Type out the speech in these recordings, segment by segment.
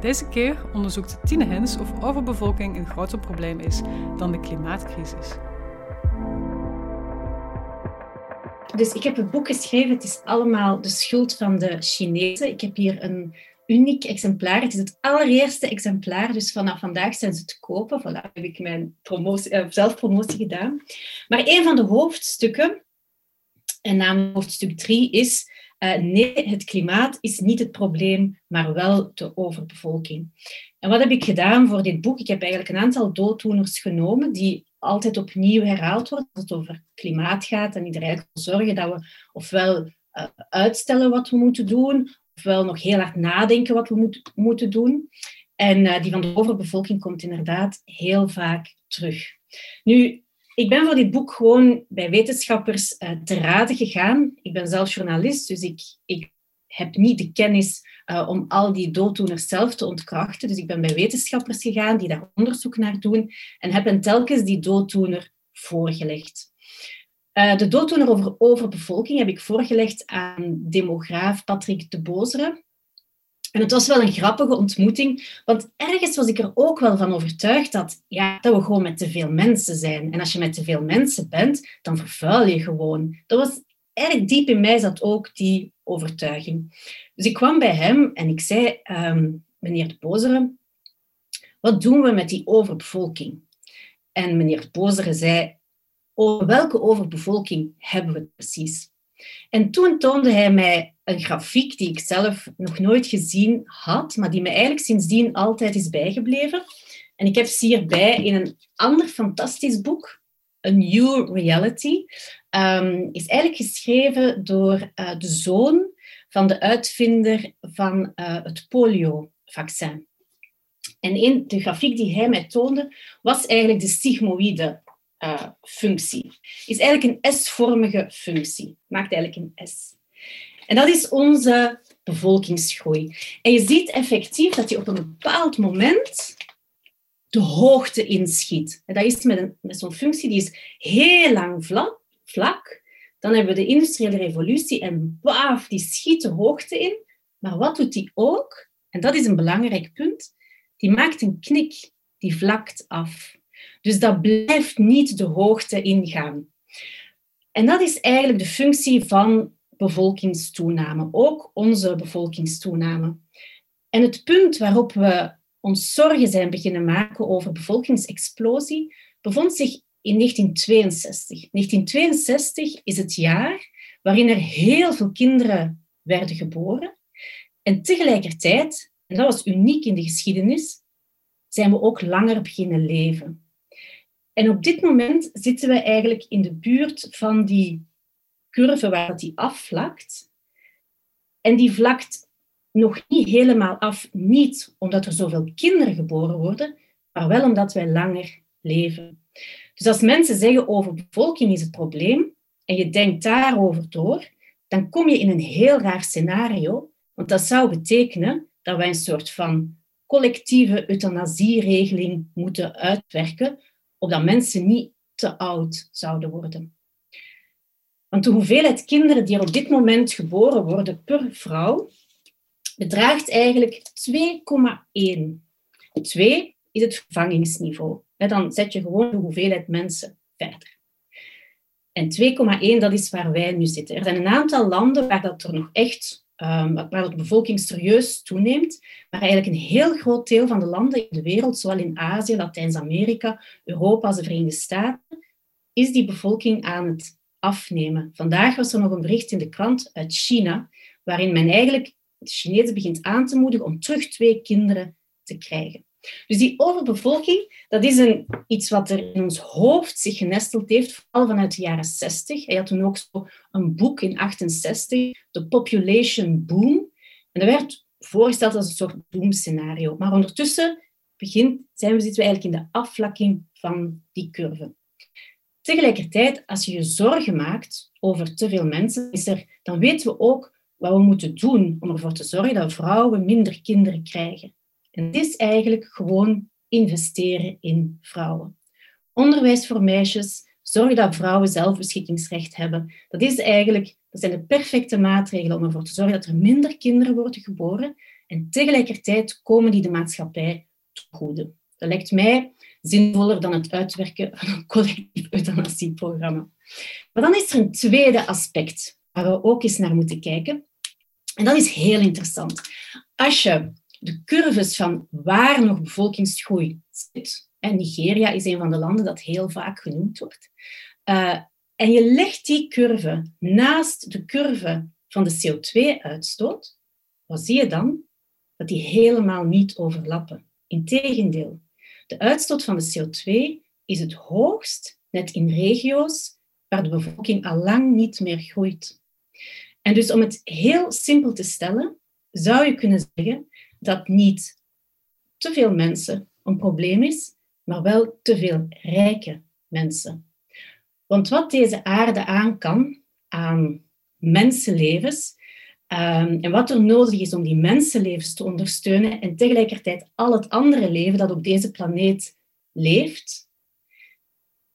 Deze keer onderzoekt Tine Hens of overbevolking een groter probleem is dan de klimaatcrisis. Dus ik heb een boek geschreven, het is allemaal de schuld van de Chinezen. Ik heb hier een uniek exemplaar. Het is het allereerste exemplaar, dus vanaf vandaag zijn ze te kopen. Voilà, heb ik mijn uh, zelfpromotie gedaan. Maar een van de hoofdstukken, en namelijk hoofdstuk 3, is uh, nee, het klimaat is niet het probleem, maar wel de overbevolking. En wat heb ik gedaan voor dit boek? Ik heb eigenlijk een aantal dooddoeners genomen die altijd opnieuw herhaald worden als het over klimaat gaat en die er eigenlijk voor zorgen dat we ofwel uh, uitstellen wat we moeten doen, ofwel nog heel hard nadenken wat we moet, moeten doen. En uh, die van de overbevolking komt inderdaad heel vaak terug. Nu, ik ben voor dit boek gewoon bij wetenschappers uh, te raden gegaan. Ik ben zelf journalist, dus ik, ik heb niet de kennis uh, om al die dooddoeners zelf te ontkrachten. Dus ik ben bij wetenschappers gegaan die daar onderzoek naar doen en heb hen telkens die dooddoener voorgelegd. Uh, de dooddoener over overbevolking heb ik voorgelegd aan demograaf Patrick de Bozere. En het was wel een grappige ontmoeting, want ergens was ik er ook wel van overtuigd dat, ja, dat we gewoon met te veel mensen zijn. En als je met te veel mensen bent, dan vervuil je gewoon. Dat was erg diep in mij zat ook die overtuiging. Dus ik kwam bij hem en ik zei, um, meneer de Bozere, wat doen we met die overbevolking? En meneer de Bozere zei, over welke overbevolking hebben we het precies? En toen toonde hij mij een grafiek die ik zelf nog nooit gezien had, maar die me eigenlijk sindsdien altijd is bijgebleven. En ik heb ze hierbij in een ander fantastisch boek, A New Reality. Um, is eigenlijk geschreven door uh, de zoon van de uitvinder van uh, het polio-vaccin. En in de grafiek die hij mij toonde, was eigenlijk de sigmoïde uh, functie. Is eigenlijk een S-vormige functie. Maakt eigenlijk een S. En dat is onze bevolkingsgroei. En je ziet effectief dat die op een bepaald moment de hoogte inschiet. En dat is met, een, met zo'n functie die is heel lang vlak, vlak. Dan hebben we de industriële revolutie en baaf, die schiet de hoogte in. Maar wat doet die ook? En dat is een belangrijk punt. Die maakt een knik, die vlakt af. Dus dat blijft niet de hoogte ingaan. En dat is eigenlijk de functie van bevolkingstoename, ook onze bevolkingstoename. En het punt waarop we ons zorgen zijn beginnen maken over bevolkingsexplosie bevond zich in 1962. 1962 is het jaar waarin er heel veel kinderen werden geboren. En tegelijkertijd, en dat was uniek in de geschiedenis, zijn we ook langer beginnen leven. En op dit moment zitten we eigenlijk in de buurt van die curve waar die afvlakt. En die vlakt nog niet helemaal af, niet omdat er zoveel kinderen geboren worden, maar wel omdat wij langer leven. Dus als mensen zeggen over bevolking is het probleem en je denkt daarover door, dan kom je in een heel raar scenario, want dat zou betekenen dat wij een soort van collectieve euthanasieregeling moeten uitwerken, opdat mensen niet te oud zouden worden. Want de hoeveelheid kinderen die er op dit moment geboren worden per vrouw bedraagt eigenlijk 2,1. 2 is het vervangingsniveau. Dan zet je gewoon de hoeveelheid mensen verder. En 2,1, dat is waar wij nu zitten. Er zijn een aantal landen waar dat er nog echt, waar de bevolking serieus toeneemt, maar eigenlijk een heel groot deel van de landen in de wereld, zowel in Azië, Latijns-Amerika, Europa als de Verenigde Staten, is die bevolking aan het afnemen. Vandaag was er nog een bericht in de krant uit China, waarin men eigenlijk de Chinezen begint aan te moedigen om terug twee kinderen te krijgen. Dus die overbevolking, dat is een, iets wat er in ons hoofd zich genesteld heeft, vooral vanuit de jaren 60. Hij had toen ook zo een boek in 68, The Population Boom. En dat werd voorgesteld als een soort doemscenario. Maar ondertussen begint, zijn we, zitten we eigenlijk in de afvlakking van die curve. Tegelijkertijd, als je je zorgen maakt over te veel mensen, is er, dan weten we ook wat we moeten doen om ervoor te zorgen dat vrouwen minder kinderen krijgen. En dit is eigenlijk gewoon investeren in vrouwen. Onderwijs voor meisjes, zorgen dat vrouwen zelfbeschikkingsrecht hebben. Dat, is eigenlijk, dat zijn de perfecte maatregelen om ervoor te zorgen dat er minder kinderen worden geboren en tegelijkertijd komen die de maatschappij te goede. Dat lijkt mij zinvoller dan het uitwerken van een collectief euthanasieprogramma. Maar dan is er een tweede aspect waar we ook eens naar moeten kijken. En dat is heel interessant. Als je de curves van waar nog bevolkingsgroei zit, en Nigeria is een van de landen dat heel vaak genoemd wordt, uh, en je legt die curve naast de curve van de CO2-uitstoot, wat zie je dan? Dat die helemaal niet overlappen. Integendeel, de uitstoot van de CO2 is het hoogst net in regio's waar de bevolking al lang niet meer groeit. En dus om het heel simpel te stellen, zou je kunnen zeggen dat niet te veel mensen een probleem is, maar wel te veel rijke mensen. Want wat deze aarde aan kan, aan mensenlevens, um, en wat er nodig is om die mensenlevens te ondersteunen en tegelijkertijd al het andere leven dat op deze planeet leeft,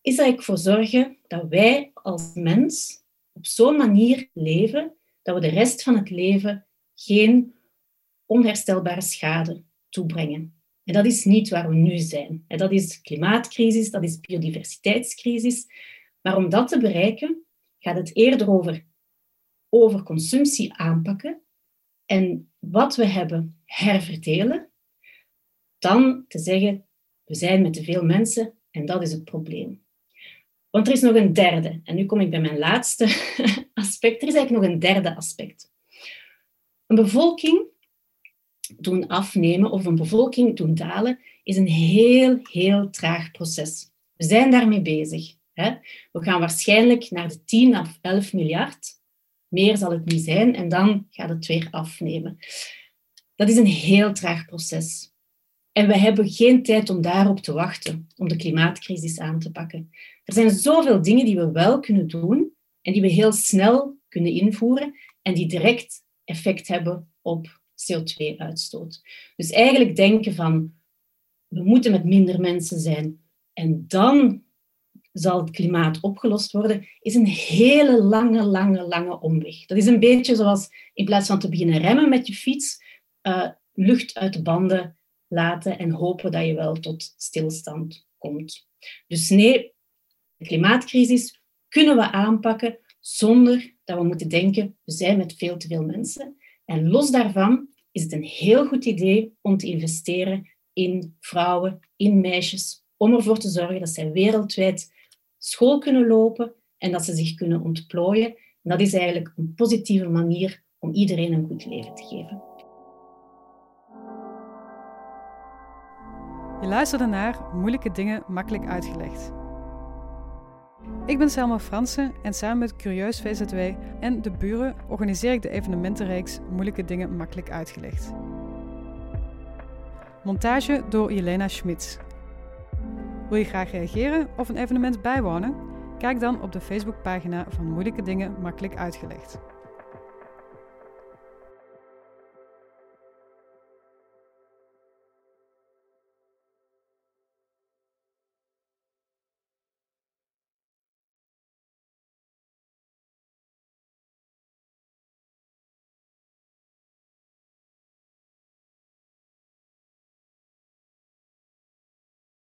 is eigenlijk voor zorgen dat wij als mens op zo'n manier leven dat we de rest van het leven geen onherstelbare schade toebrengen. En dat is niet waar we nu zijn. Dat is klimaatcrisis, dat is biodiversiteitscrisis. Maar om dat te bereiken, gaat het eerder over overconsumptie aanpakken en wat we hebben herverdelen, dan te zeggen, we zijn met te veel mensen en dat is het probleem. Want er is nog een derde, en nu kom ik bij mijn laatste aspect. Er is eigenlijk nog een derde aspect. Een bevolking doen afnemen of een bevolking doen dalen is een heel, heel traag proces. We zijn daarmee bezig. Hè? We gaan waarschijnlijk naar de 10 of 11 miljard. Meer zal het niet zijn en dan gaat het weer afnemen. Dat is een heel traag proces. En we hebben geen tijd om daarop te wachten, om de klimaatcrisis aan te pakken. Er zijn zoveel dingen die we wel kunnen doen en die we heel snel kunnen invoeren en die direct effect hebben op CO2-uitstoot. Dus eigenlijk denken van, we moeten met minder mensen zijn en dan zal het klimaat opgelost worden, is een hele lange, lange, lange omweg. Dat is een beetje zoals in plaats van te beginnen remmen met je fiets, uh, lucht uit de banden laten en hopen dat je wel tot stilstand komt. Dus nee, de klimaatcrisis kunnen we aanpakken zonder dat we moeten denken, we zijn met veel te veel mensen. En los daarvan is het een heel goed idee om te investeren in vrouwen, in meisjes, om ervoor te zorgen dat zij wereldwijd school kunnen lopen en dat ze zich kunnen ontplooien. En dat is eigenlijk een positieve manier om iedereen een goed leven te geven. Je luisterde naar Moeilijke Dingen Makkelijk Uitgelegd. Ik ben Selma Fransen en samen met Curieus VZW en de buren organiseer ik de evenementenreeks Moeilijke Dingen Makkelijk Uitgelegd. Montage door Jelena Schmitz. Wil je graag reageren of een evenement bijwonen? Kijk dan op de Facebookpagina van Moeilijke Dingen Makkelijk Uitgelegd.